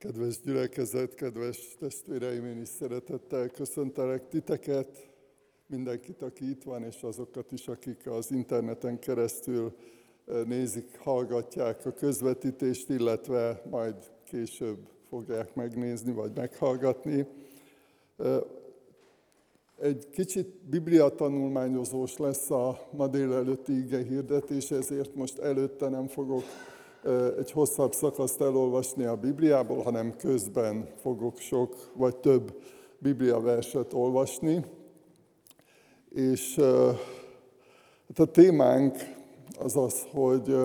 Kedves gyülekezet, kedves testvéreim, én is szeretettel köszöntelek titeket, mindenkit, aki itt van, és azokat is, akik az interneten keresztül eh, nézik, hallgatják a közvetítést, illetve majd később fogják megnézni, vagy meghallgatni. Eh, egy kicsit bibliatanulmányozós lesz a ma délelőtti ige hirdetés, ezért most előtte nem fogok egy hosszabb szakaszt elolvasni a Bibliából, hanem közben fogok sok vagy több Biblia verset olvasni. És hát a témánk az az, hogy,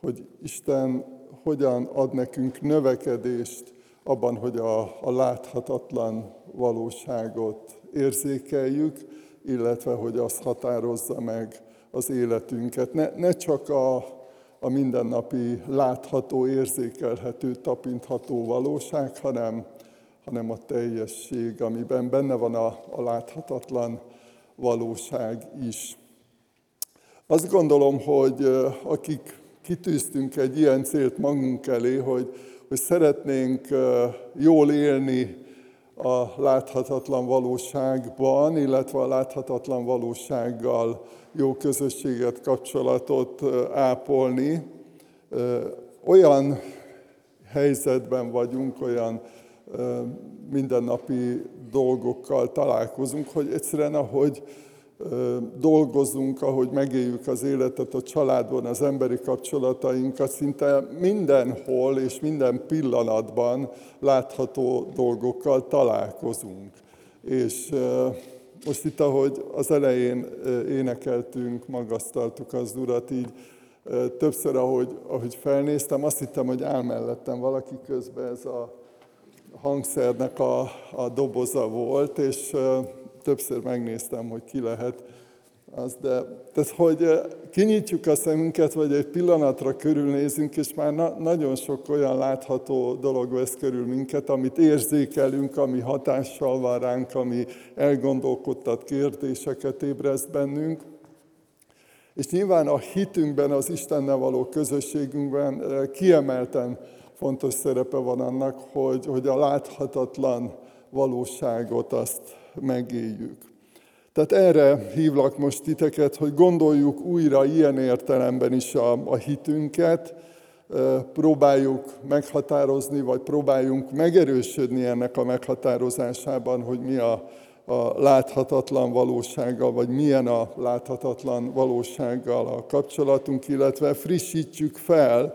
hogy Isten hogyan ad nekünk növekedést abban, hogy a, a láthatatlan valóságot érzékeljük, illetve hogy az határozza meg az életünket. Ne, ne csak a, a mindennapi látható, érzékelhető, tapintható valóság, hanem, hanem a teljesség, amiben benne van a, a láthatatlan valóság is. Azt gondolom, hogy akik kitűztünk egy ilyen célt magunk elé, hogy, hogy szeretnénk jól élni a láthatatlan valóságban, illetve a láthatatlan valósággal jó közösséget, kapcsolatot ápolni. Olyan helyzetben vagyunk, olyan mindennapi dolgokkal találkozunk, hogy egyszerűen ahogy dolgozunk, ahogy megéljük az életet a családban, az emberi kapcsolatainkat, szinte mindenhol és minden pillanatban látható dolgokkal találkozunk. És most itt, ahogy az elején énekeltünk, magasztaltuk az Urat, így többször, ahogy, ahogy felnéztem, azt hittem, hogy áll mellettem valaki közben ez a hangszernek a, a doboza volt, és többször megnéztem, hogy ki lehet az, de tehát, hogy kinyitjuk a szemünket, vagy egy pillanatra körülnézünk, és már na- nagyon sok olyan látható dolog vesz körül minket, amit érzékelünk, ami hatással van ránk, ami elgondolkodtat kérdéseket ébreszt bennünk. És nyilván a hitünkben, az Istennel való közösségünkben kiemelten fontos szerepe van annak, hogy, hogy a láthatatlan valóságot azt megéljük. Tehát erre hívlak most titeket, hogy gondoljuk újra ilyen értelemben is a, a hitünket, próbáljuk meghatározni, vagy próbáljunk megerősödni ennek a meghatározásában, hogy mi a, a láthatatlan valósággal, vagy milyen a láthatatlan valósággal a kapcsolatunk, illetve frissítsük fel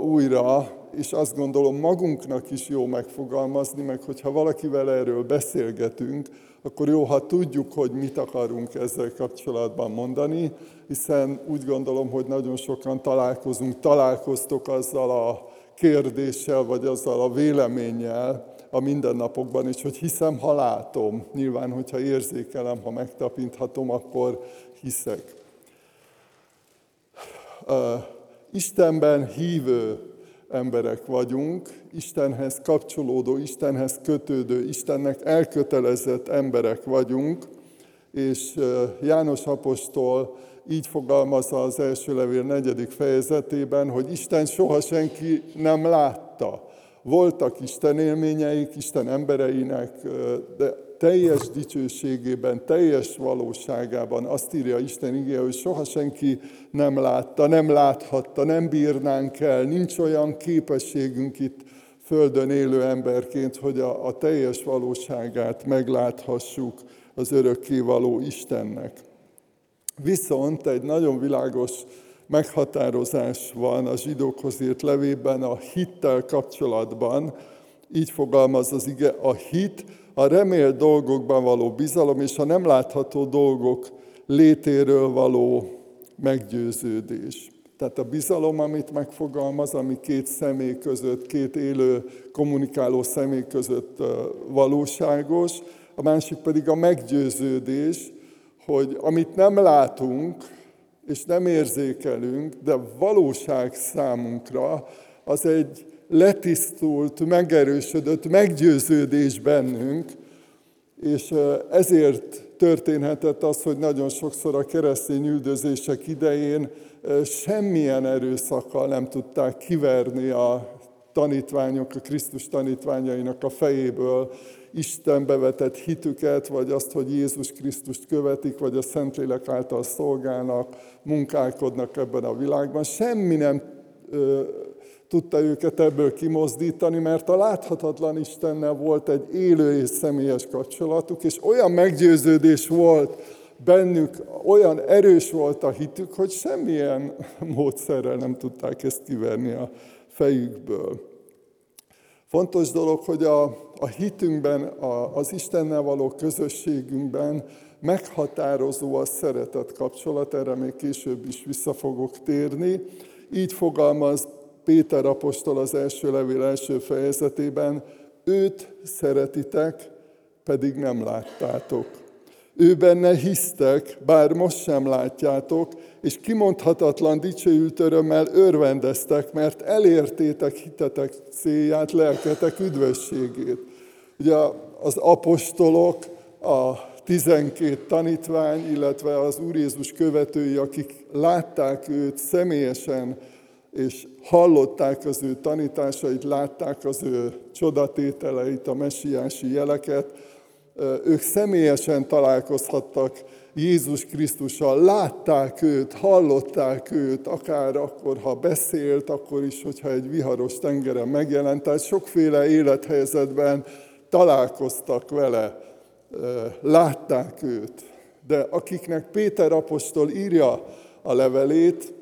újra, és azt gondolom magunknak is jó megfogalmazni, meg hogyha valakivel erről beszélgetünk, akkor jó, ha tudjuk, hogy mit akarunk ezzel kapcsolatban mondani, hiszen úgy gondolom, hogy nagyon sokan találkozunk, találkoztok azzal a kérdéssel, vagy azzal a véleménnyel a mindennapokban is, hogy hiszem, ha látom. Nyilván, hogyha érzékelem, ha megtapinthatom, akkor hiszek. Istenben hívő emberek vagyunk, Istenhez kapcsolódó, Istenhez kötődő, Istennek elkötelezett emberek vagyunk, és János apostol így fogalmazza az első levél negyedik fejezetében, hogy Isten soha senki nem látta. Voltak Isten élményeik, Isten embereinek, de teljes dicsőségében, teljes valóságában azt írja Isten igéje, hogy soha senki nem látta, nem láthatta, nem bírnánk el, nincs olyan képességünk itt Földön élő emberként, hogy a, a teljes valóságát megláthassuk az örökkévaló Istennek. Viszont egy nagyon világos meghatározás van a zsidókhoz írt levében a hittel kapcsolatban. Így fogalmaz az ige, a hit a remélt dolgokban való bizalom és a nem látható dolgok létéről való meggyőződés. Tehát a bizalom, amit megfogalmaz, ami két személy között, két élő, kommunikáló személy között valóságos, a másik pedig a meggyőződés, hogy amit nem látunk és nem érzékelünk, de valóság számunkra, az egy letisztult, megerősödött meggyőződés bennünk, és ezért történhetett az, hogy nagyon sokszor a keresztény üldözések idején semmilyen erőszakkal nem tudták kiverni a tanítványok, a Krisztus tanítványainak a fejéből Istenbe vetett hitüket, vagy azt, hogy Jézus Krisztust követik, vagy a Szentlélek által szolgálnak, munkálkodnak ebben a világban. Semmi nem tudta őket ebből kimozdítani, mert a láthatatlan Istennel volt egy élő és személyes kapcsolatuk, és olyan meggyőződés volt bennük, olyan erős volt a hitük, hogy semmilyen módszerrel nem tudták ezt kiverni a fejükből. Fontos dolog, hogy a, a hitünkben, a, az Istennel való közösségünkben meghatározó a szeretet kapcsolat, erre még később is vissza fogok térni. Így fogalmaz Péter apostol az első levél első fejezetében, őt szeretitek, pedig nem láttátok. Ő benne hisztek, bár most sem látjátok, és kimondhatatlan dicsőült örömmel örvendeztek, mert elértétek hitetek célját, lelketek üdvösségét. Ugye az apostolok, a tizenkét tanítvány, illetve az Úr Jézus követői, akik látták őt személyesen, és hallották az ő tanításait, látták az ő csodatételeit, a messiási jeleket, ők személyesen találkozhattak Jézus Krisztussal, látták őt, hallották őt, akár akkor, ha beszélt, akkor is, hogyha egy viharos tengeren megjelent. Tehát sokféle élethelyzetben találkoztak vele, látták őt. De akiknek Péter apostol írja a levelét,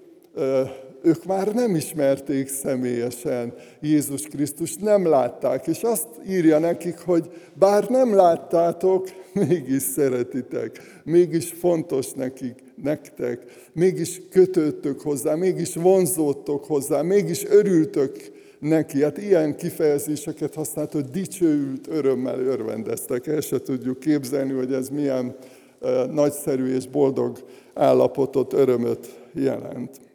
ők már nem ismerték személyesen Jézus Krisztus, nem látták, és azt írja nekik, hogy bár nem láttátok, mégis szeretitek, mégis fontos nekik, nektek, mégis kötődtök hozzá, mégis vonzódtok hozzá, mégis örültök neki. Hát ilyen kifejezéseket használt, hogy dicsőült örömmel örvendeztek. El se tudjuk képzelni, hogy ez milyen nagyszerű és boldog állapotot, örömöt jelent.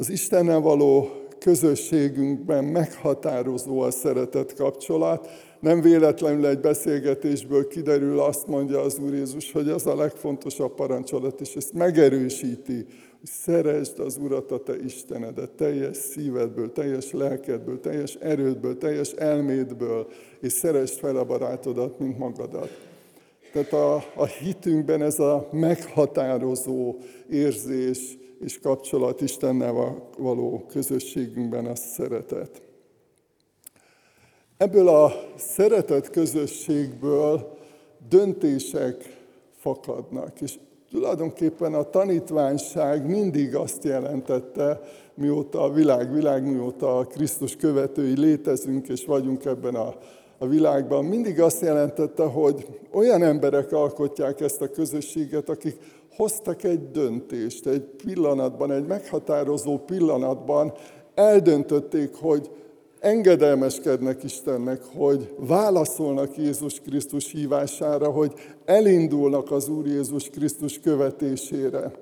Az Istennel való közösségünkben meghatározó a szeretet kapcsolat. Nem véletlenül egy beszélgetésből kiderül, azt mondja az Úr Jézus, hogy az a legfontosabb parancsolat, és ezt megerősíti, hogy szeresd az Urat, a te Istenedet, teljes szívedből, teljes lelkedből, teljes erődből, teljes elmédből, és szeresd fel a barátodat, mint magadat. Tehát a, a hitünkben ez a meghatározó érzés, és kapcsolat Istennel való közösségünkben a szeretet. Ebből a szeretet közösségből döntések fakadnak, és tulajdonképpen a tanítványság mindig azt jelentette, mióta a világ, világ mióta a Krisztus követői létezünk és vagyunk ebben a, a világban, mindig azt jelentette, hogy olyan emberek alkotják ezt a közösséget, akik hoztak egy döntést, egy pillanatban, egy meghatározó pillanatban eldöntötték, hogy engedelmeskednek Istennek, hogy válaszolnak Jézus Krisztus hívására, hogy elindulnak az Úr Jézus Krisztus követésére.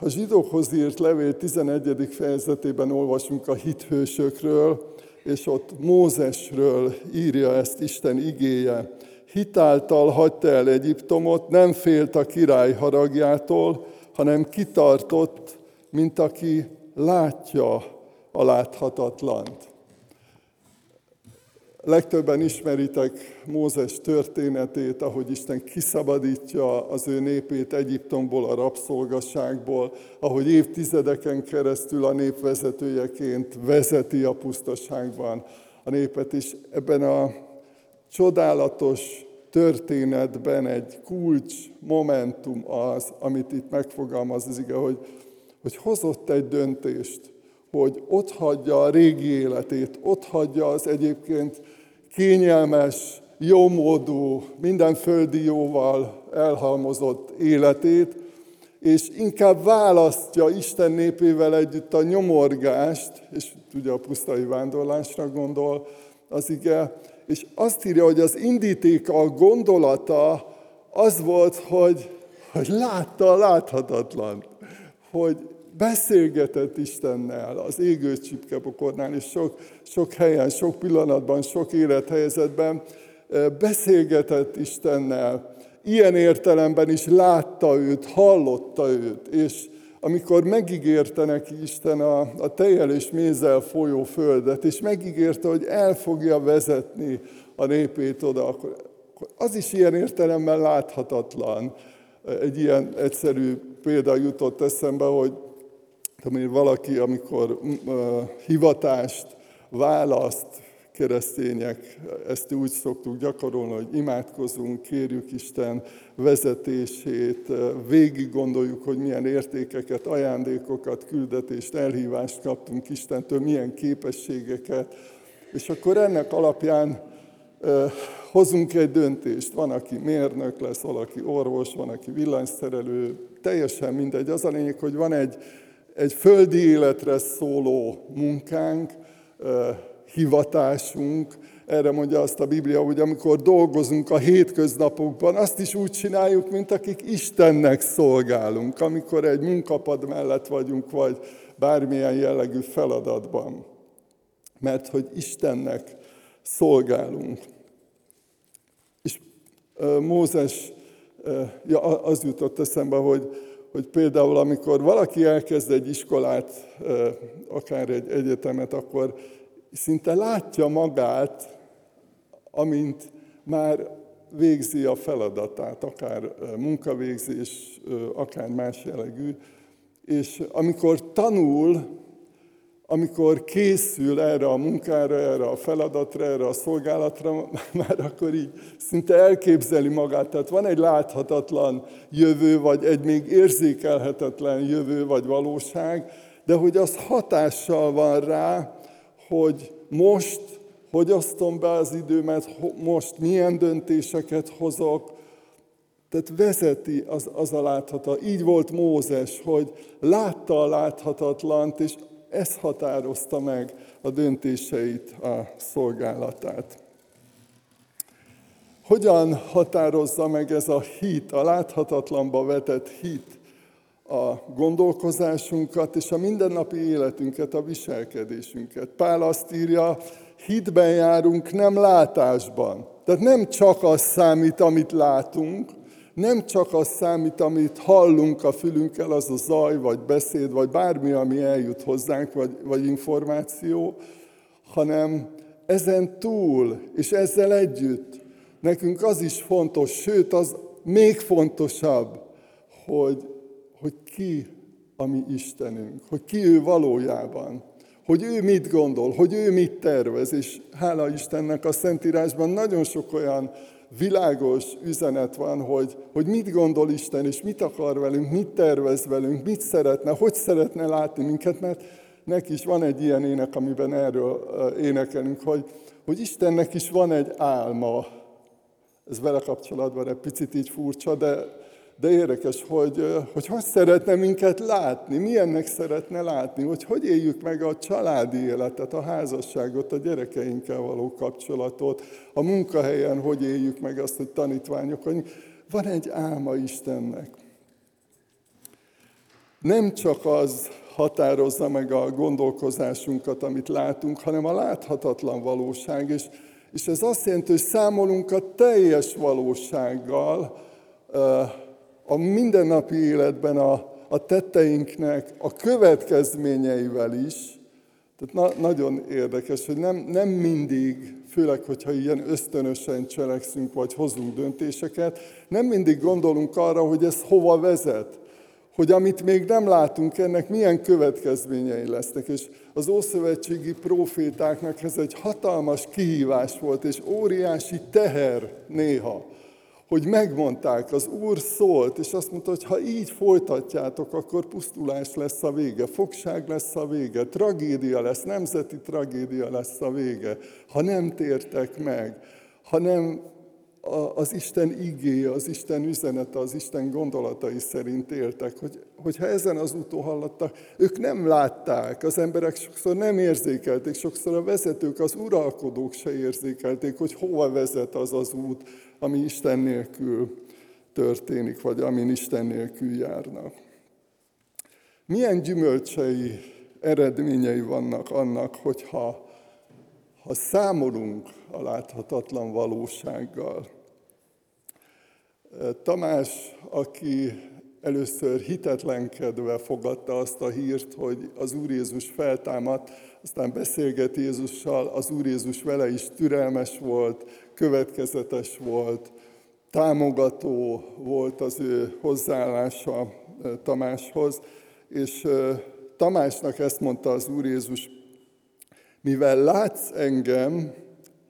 A zsidókhoz írt levél 11. fejezetében olvasunk a hithősökről, és ott Mózesről írja ezt Isten igéje hitáltal hagyta el Egyiptomot, nem félt a király haragjától, hanem kitartott, mint aki látja a láthatatlant. Legtöbben ismeritek Mózes történetét, ahogy Isten kiszabadítja az ő népét Egyiptomból, a rabszolgaságból, ahogy évtizedeken keresztül a nép vezetőjeként vezeti a pusztaságban a népet, és ebben a csodálatos történetben egy kulcs momentum az, amit itt megfogalmaz az ige, hogy, hogy hozott egy döntést, hogy ott hagyja a régi életét, ott hagyja az egyébként kényelmes, jómódú, minden földi jóval elhalmozott életét, és inkább választja Isten népével együtt a nyomorgást, és ugye a pusztai vándorlásra gondol az ige, és azt írja, hogy az indítéka, a gondolata az volt, hogy, hogy látta a láthatatlan, hogy beszélgetett Istennel az égő csipkepokornál, és sok, sok helyen, sok pillanatban, sok élethelyzetben beszélgetett Istennel. Ilyen értelemben is látta őt, hallotta őt, és amikor megígérte neki Isten a, a tejjel és mézzel folyó földet, és megígérte, hogy el fogja vezetni a népét oda, akkor az is ilyen értelemben láthatatlan. Egy ilyen egyszerű példa jutott eszembe, hogy tudom valaki, amikor uh, hivatást választ, keresztények ezt úgy szoktuk gyakorolni, hogy imádkozunk, kérjük Isten vezetését, végig gondoljuk, hogy milyen értékeket, ajándékokat, küldetést, elhívást kaptunk Istentől, milyen képességeket, és akkor ennek alapján hozunk egy döntést. Van, aki mérnök lesz, valaki orvos, van, aki villanyszerelő, teljesen mindegy. Az a lényeg, hogy van egy, egy földi életre szóló munkánk, hivatásunk. Erre mondja azt a Biblia, hogy amikor dolgozunk a hétköznapokban, azt is úgy csináljuk, mint akik Istennek szolgálunk, amikor egy munkapad mellett vagyunk, vagy bármilyen jellegű feladatban. Mert hogy Istennek szolgálunk. És Mózes, ja, az jutott eszembe, hogy, hogy például amikor valaki elkezd egy iskolát, akár egy egyetemet, akkor szinte látja magát, amint már végzi a feladatát, akár munkavégzés, akár más jellegű, és amikor tanul, amikor készül erre a munkára, erre a feladatra, erre a szolgálatra, már akkor így szinte elképzeli magát. Tehát van egy láthatatlan jövő, vagy egy még érzékelhetetlen jövő, vagy valóság, de hogy az hatással van rá, hogy most hogy osztom be az időmet, most milyen döntéseket hozok, tehát vezeti az, az a láthatatlan. Így volt Mózes, hogy látta a láthatatlant, és ez határozta meg a döntéseit, a szolgálatát. Hogyan határozza meg ez a hit, a láthatatlanba vetett hit a gondolkozásunkat és a mindennapi életünket, a viselkedésünket. Pál azt írja, hitben járunk, nem látásban. Tehát nem csak az számít, amit látunk, nem csak az számít, amit hallunk a fülünkkel, az a zaj, vagy beszéd, vagy bármi, ami eljut hozzánk, vagy, vagy információ, hanem ezen túl, és ezzel együtt nekünk az is fontos, sőt, az még fontosabb, hogy hogy ki a mi Istenünk, hogy ki ő valójában, hogy ő mit gondol, hogy ő mit tervez, és hála Istennek a Szentírásban nagyon sok olyan világos üzenet van, hogy, hogy mit gondol Isten, és mit akar velünk, mit tervez velünk, mit szeretne, hogy szeretne látni minket, mert neki is van egy ilyen ének, amiben erről énekelünk, hogy, hogy Istennek is van egy álma. Ez vele kapcsolatban egy picit így furcsa, de de érdekes, hogy, hogy hogy szeretne minket látni, milyennek szeretne látni, hogy hogy éljük meg a családi életet, a házasságot, a gyerekeinkkel való kapcsolatot, a munkahelyen hogy éljük meg azt, hogy tanítványok hogy Van egy álma Istennek. Nem csak az határozza meg a gondolkozásunkat, amit látunk, hanem a láthatatlan valóság, és, és ez azt jelenti, hogy számolunk a teljes valósággal, a mindennapi életben a, a tetteinknek a következményeivel is. Tehát na, nagyon érdekes, hogy nem, nem mindig, főleg, hogyha ilyen ösztönösen cselekszünk, vagy hozunk döntéseket, nem mindig gondolunk arra, hogy ez hova vezet hogy amit még nem látunk, ennek milyen következményei lesznek. És az ószövetségi profétáknak ez egy hatalmas kihívás volt, és óriási teher néha hogy megmondták, az Úr szólt, és azt mondta, hogy ha így folytatjátok, akkor pusztulás lesz a vége, fogság lesz a vége, tragédia lesz, nemzeti tragédia lesz a vége, ha nem tértek meg, ha nem az Isten igéje, az Isten üzenete, az Isten gondolatai szerint éltek, hogy, hogyha ezen az úton hallattak, ők nem látták, az emberek sokszor nem érzékelték, sokszor a vezetők, az uralkodók se érzékelték, hogy hova vezet az az út, ami Isten nélkül történik, vagy amin Isten nélkül járnak. Milyen gyümölcsei, eredményei vannak annak, hogyha ha számolunk a láthatatlan valósággal. Tamás, aki először hitetlenkedve fogadta azt a hírt, hogy az Úr Jézus feltámadt, aztán beszélget Jézussal, az Úr Jézus vele is türelmes volt, következetes volt, támogató volt az ő hozzáállása Tamáshoz, és Tamásnak ezt mondta az Úr Jézus, mivel látsz engem,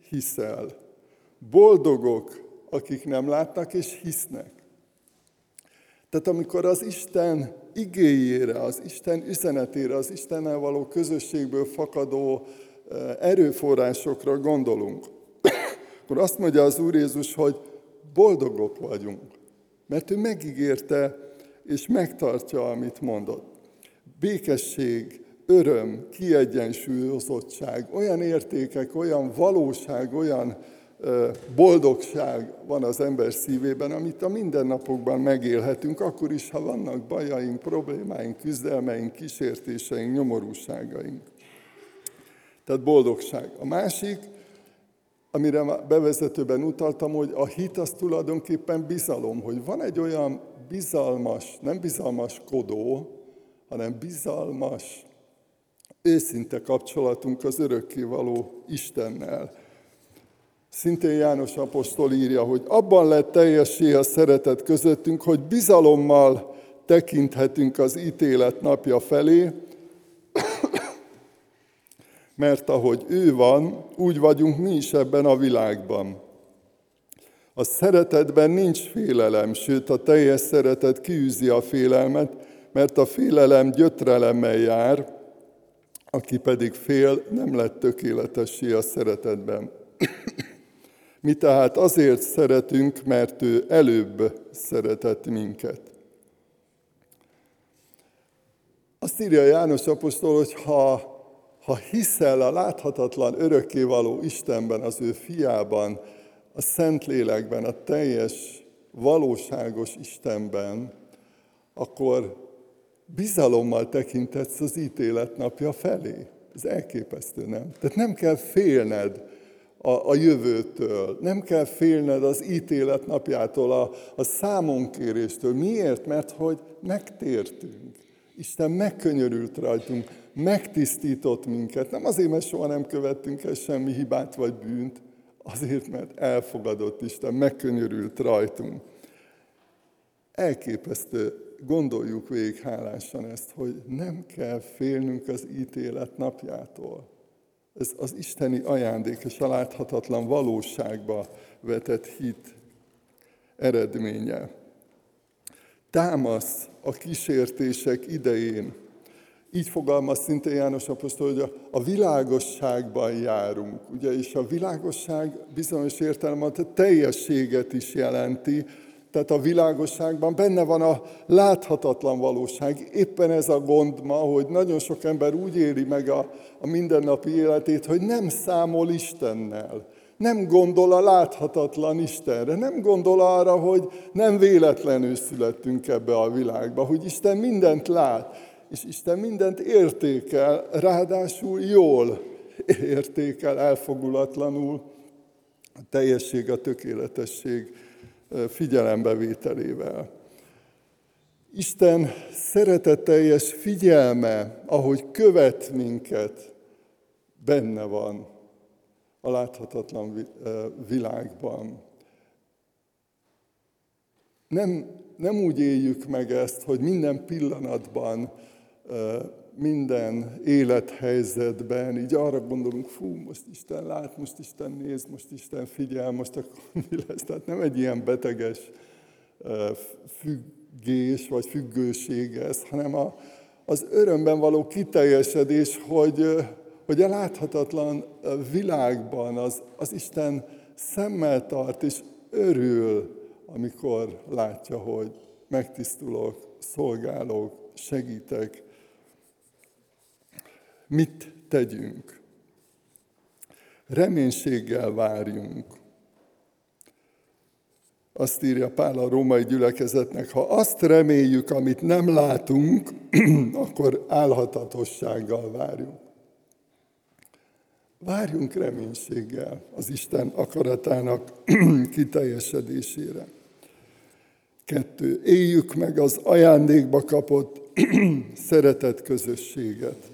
hiszel. Boldogok, akik nem látnak és hisznek. Tehát amikor az Isten igéjére, az Isten üzenetére, az Istennel való közösségből fakadó erőforrásokra gondolunk, akkor azt mondja az Úr Jézus, hogy boldogok vagyunk, mert ő megígérte és megtartja, amit mondott. Békesség, öröm, kiegyensúlyozottság, olyan értékek, olyan valóság, olyan boldogság van az ember szívében, amit a mindennapokban megélhetünk, akkor is, ha vannak bajaink, problémáink, küzdelmeink, kísértéseink, nyomorúságaink. Tehát boldogság. A másik, amire bevezetőben utaltam, hogy a hit az tulajdonképpen bizalom, hogy van egy olyan bizalmas, nem bizalmas kodó, hanem bizalmas, őszinte kapcsolatunk az örökkévaló Istennel. Szintén János apostol írja, hogy abban lett teljessé a szeretet közöttünk, hogy bizalommal tekinthetünk az ítélet napja felé, mert ahogy ő van, úgy vagyunk mi is ebben a világban. A szeretetben nincs félelem, sőt a teljes szeretet kiűzi a félelmet, mert a félelem gyötrelemmel jár, aki pedig fél, nem lett tökéletessé a szeretetben. Mi tehát azért szeretünk, mert ő előbb szeretett minket. Azt írja János apostol, hogy ha ha hiszel a láthatatlan örökkévaló Istenben, az ő fiában, a Szentlélekben, a teljes, valóságos Istenben, akkor bizalommal tekintetsz az ítélet napja felé. Ez elképesztő, nem? Tehát nem kell félned a, a jövőtől, nem kell félned az ítélet napjától, a, a számonkéréstől. Miért? Mert hogy megtértünk. Isten megkönyörült rajtunk, megtisztított minket. Nem azért, mert soha nem követtünk el semmi hibát vagy bűnt, azért, mert elfogadott Isten, megkönyörült rajtunk. Elképesztő, gondoljuk végig hálásan ezt, hogy nem kell félnünk az ítélet napjától. Ez az isteni ajándék és a láthatatlan valóságba vetett hit eredménye. Támasz a kísértések idején így fogalmaz szintén János Apostol, hogy a, világosságban járunk. Ugye, és a világosság bizonyos értelemben a teljességet is jelenti, tehát a világosságban benne van a láthatatlan valóság. Éppen ez a gond ma, hogy nagyon sok ember úgy éli meg a, a mindennapi életét, hogy nem számol Istennel. Nem gondol a láthatatlan Istenre, nem gondol arra, hogy nem véletlenül születtünk ebbe a világba, hogy Isten mindent lát és Isten mindent értékel, ráadásul jól értékel, elfogulatlanul, a teljesség, a tökéletesség figyelembevételével. Isten szeretetteljes figyelme, ahogy követ minket, benne van a láthatatlan világban. Nem, nem úgy éljük meg ezt, hogy minden pillanatban minden élethelyzetben, így arra gondolunk, fú, most Isten lát, most Isten néz, most Isten figyel, most akkor mi lesz? Tehát nem egy ilyen beteges függés vagy függőség ez, hanem a, az örömben való kiteljesedés, hogy, hogy a láthatatlan világban az, az Isten szemmel tart és örül, amikor látja, hogy megtisztulok, szolgálok, segítek, mit tegyünk. Reménységgel várjunk. Azt írja Pál a római gyülekezetnek, ha azt reméljük, amit nem látunk, akkor álhatatossággal várjunk. Várjunk reménységgel az Isten akaratának kiteljesedésére. Kettő, éljük meg az ajándékba kapott szeretet közösséget.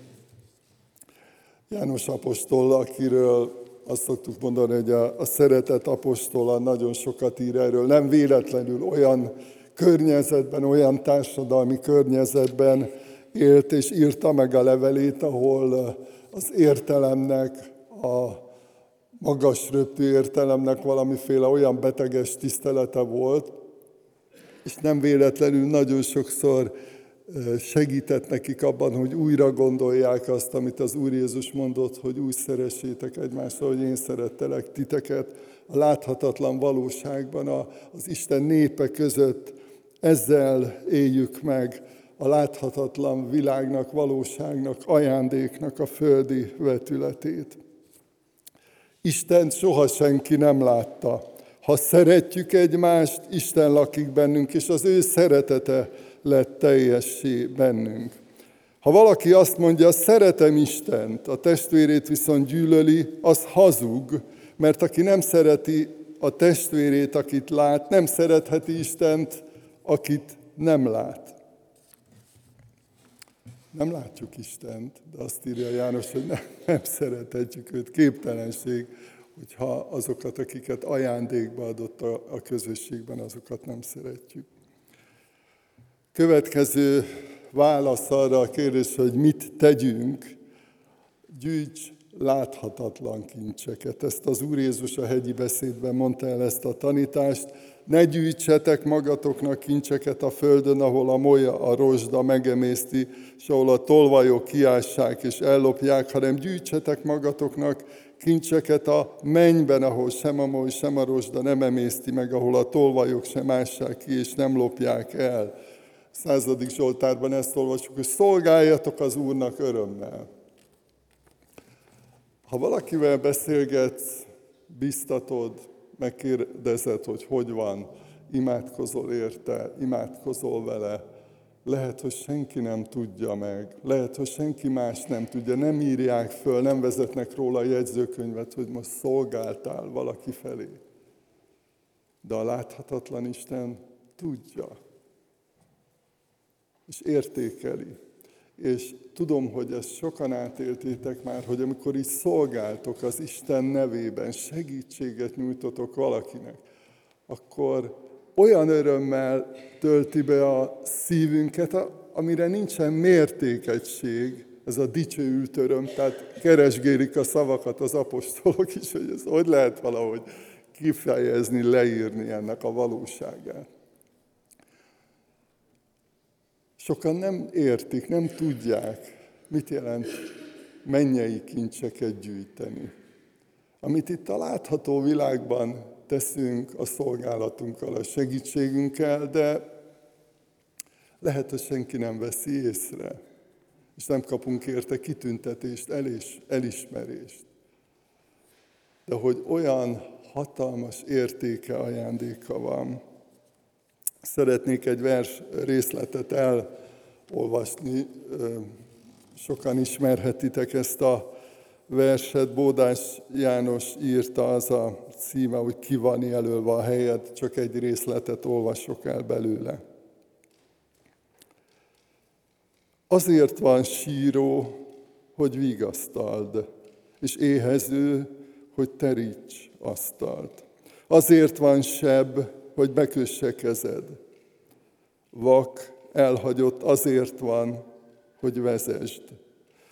János apostol, akiről azt szoktuk mondani, hogy a, a szeretet apostola nagyon sokat ír erről. Nem véletlenül olyan környezetben, olyan társadalmi környezetben élt és írta meg a levelét, ahol az értelemnek, a magas röptű értelemnek valamiféle olyan beteges tisztelete volt, és nem véletlenül nagyon sokszor segített nekik abban, hogy újra gondolják azt, amit az Úr Jézus mondott, hogy úgy szeressétek egymást, hogy én szerettelek titeket a láthatatlan valóságban, az Isten népe között. Ezzel éljük meg a láthatatlan világnak, valóságnak, ajándéknak a földi vetületét. Isten soha senki nem látta. Ha szeretjük egymást, Isten lakik bennünk, és az ő szeretete lett teljessé bennünk. Ha valaki azt mondja, szeretem Istent, a testvérét viszont gyűlöli, az hazug, mert aki nem szereti a testvérét, akit lát, nem szeretheti Istent, akit nem lát. Nem látjuk Istent, de azt írja János, hogy nem, nem szerethetjük őt. Képtelenség, hogyha azokat, akiket ajándékba adott a, a közösségben, azokat nem szeretjük. Következő válasz arra a kérdés, hogy mit tegyünk, gyűjts láthatatlan kincseket. Ezt az Úr Jézus a hegyi beszédben mondta el ezt a tanítást. Ne gyűjtsetek magatoknak kincseket a földön, ahol a molya, a rozsda megemészti, és ahol a tolvajok kiássák és ellopják, hanem gyűjtsetek magatoknak kincseket a mennyben, ahol sem a moly, sem a rozsda nem emészti meg, ahol a tolvajok sem ássák ki és nem lopják el századik Zsoltárban ezt olvasjuk, hogy szolgáljatok az Úrnak örömmel. Ha valakivel beszélgetsz, biztatod, megkérdezed, hogy hogy van, imádkozol érte, imádkozol vele, lehet, hogy senki nem tudja meg, lehet, hogy senki más nem tudja, nem írják föl, nem vezetnek róla a jegyzőkönyvet, hogy most szolgáltál valaki felé. De a láthatatlan Isten tudja és értékeli. És tudom, hogy ezt sokan átéltétek már, hogy amikor is szolgáltok az Isten nevében, segítséget nyújtotok valakinek, akkor olyan örömmel tölti be a szívünket, amire nincsen mértékegység, ez a dicsőült öröm, tehát keresgélik a szavakat az apostolok is, hogy ez hogy lehet valahogy kifejezni, leírni ennek a valóságát. Sokan nem értik, nem tudják, mit jelent mennyei kincseket gyűjteni. Amit itt a látható világban teszünk a szolgálatunkkal, a segítségünkkel, de lehet, hogy senki nem veszi észre, és nem kapunk érte kitüntetést, elis, elismerést. De hogy olyan hatalmas értéke, ajándéka van, Szeretnék egy vers részletet elolvasni. Sokan ismerhetitek ezt a verset. Bódás János írta, az a címe, hogy ki van jelölve a helyed, csak egy részletet olvasok el belőle. Azért van síró, hogy vigasztald, és éhező, hogy teríts asztalt. Azért van seb, hogy bekösse kezed. Vak, elhagyott, azért van, hogy vezesd.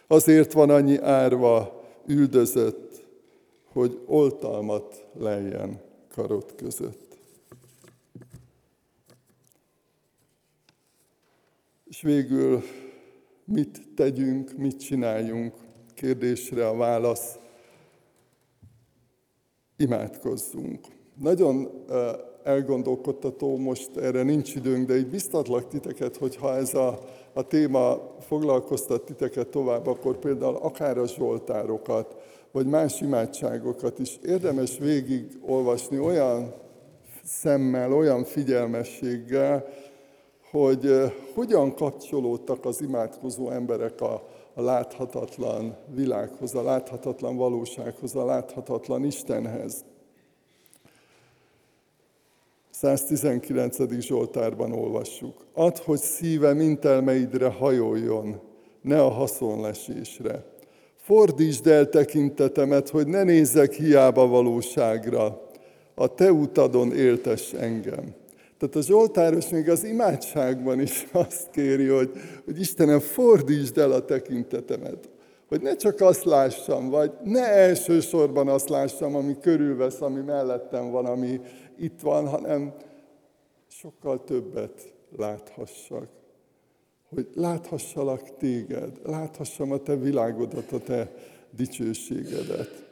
Azért van annyi árva, üldözött, hogy oltalmat lejjen karot között. És végül mit tegyünk, mit csináljunk? Kérdésre a válasz, imádkozzunk. Nagyon elgondolkodtató, most erre nincs időnk, de így biztatlak titeket, hogy ha ez a, a téma foglalkoztat titeket tovább, akkor például akár a zsoltárokat, vagy más imádságokat is érdemes végigolvasni olyan szemmel, olyan figyelmességgel, hogy hogyan kapcsolódtak az imádkozó emberek a, a láthatatlan világhoz, a láthatatlan valósághoz, a láthatatlan Istenhez. 119. Zsoltárban olvassuk. Add, hogy szíve mintelmeidre hajoljon, ne a haszonlesésre. Fordítsd el tekintetemet, hogy ne nézzek hiába valóságra. A te utadon éltes engem. Tehát a Zsoltáros még az imádságban is azt kéri, hogy, hogy Istenem, fordítsd el a tekintetemet. Hogy ne csak azt lássam, vagy ne elsősorban azt lássam, ami körülvesz, ami mellettem van, ami itt van, hanem sokkal többet láthassak. Hogy láthassalak téged, láthassam a te világodat, a te dicsőségedet.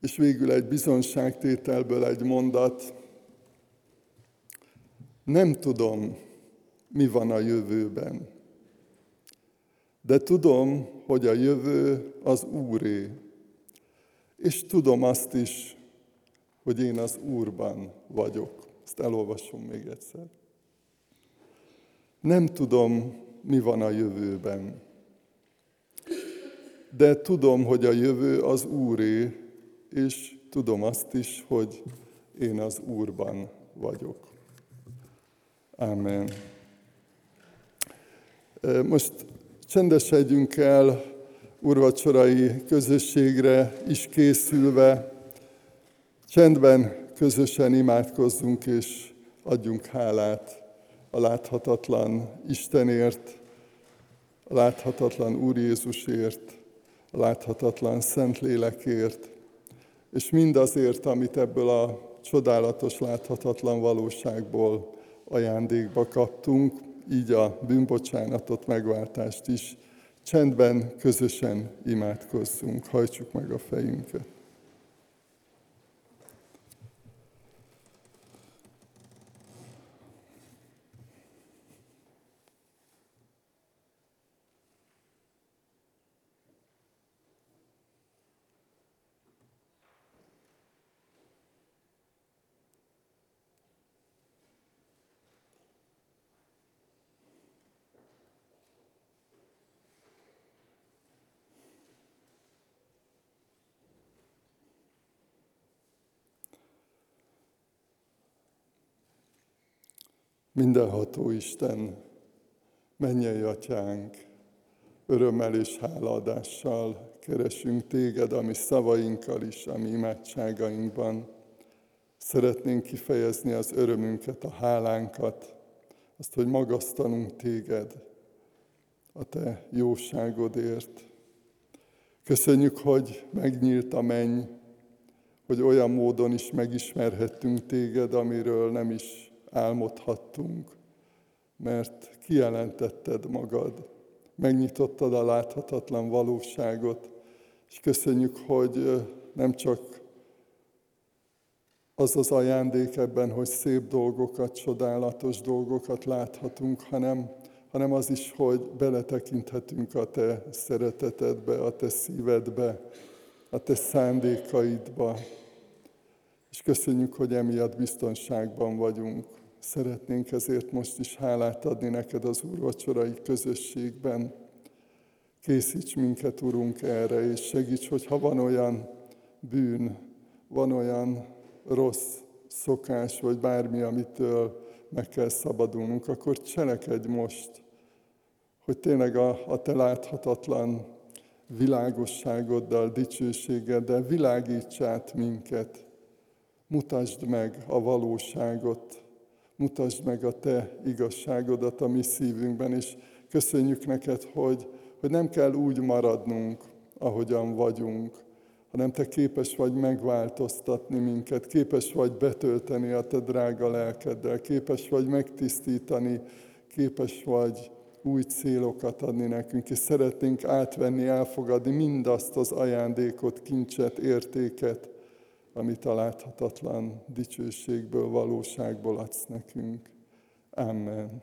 És végül egy bizonságtételből egy mondat. Nem tudom, mi van a jövőben, de tudom, hogy a jövő az Úré. És tudom azt is, hogy én az Úrban vagyok. Ezt elolvasom még egyszer. Nem tudom, mi van a jövőben, de tudom, hogy a jövő az Úré, és tudom azt is, hogy én az Úrban vagyok. Amen. Most csendesedjünk el urvacsorai közösségre is készülve, csendben közösen imádkozzunk és adjunk hálát a láthatatlan Istenért, a láthatatlan Úr Jézusért, a láthatatlan Szentlélekért, és mindazért, amit ebből a csodálatos, láthatatlan valóságból ajándékba kaptunk, így a bűnbocsánatot, megváltást is. Csendben, közösen imádkozzunk, hajtsuk meg a fejünket. Mindenható Isten, mennyei atyánk, örömmel és hálaadással keresünk téged, ami szavainkkal is, ami imádságainkban. Szeretnénk kifejezni az örömünket, a hálánkat, azt, hogy magasztanunk téged a te jóságodért. Köszönjük, hogy megnyílt a menny, hogy olyan módon is megismerhettünk téged, amiről nem is álmodhattunk, mert kijelentetted magad, megnyitottad a láthatatlan valóságot, és köszönjük, hogy nem csak az az ajándék ebben, hogy szép dolgokat, csodálatos dolgokat láthatunk, hanem, hanem az is, hogy beletekinthetünk a te szeretetedbe, a te szívedbe, a te szándékaidba. És köszönjük, hogy emiatt biztonságban vagyunk. Szeretnénk ezért most is hálát adni neked az úrvacsorai közösségben. Készíts minket, Urunk, erre, és segíts, hogy ha van olyan bűn, van olyan rossz szokás, vagy bármi, amitől meg kell szabadulnunk, akkor cselekedj most, hogy tényleg a, a te láthatatlan világosságoddal, dicsőségeddel világíts át minket, mutasd meg a valóságot, mutasd meg a Te igazságodat a mi szívünkben, és köszönjük neked, hogy, hogy nem kell úgy maradnunk, ahogyan vagyunk, hanem Te képes vagy megváltoztatni minket, képes vagy betölteni a Te drága lelkeddel, képes vagy megtisztítani, képes vagy új célokat adni nekünk, és szeretnénk átvenni, elfogadni mindazt az ajándékot, kincset, értéket, amit a láthatatlan dicsőségből, valóságból adsz nekünk. Amen.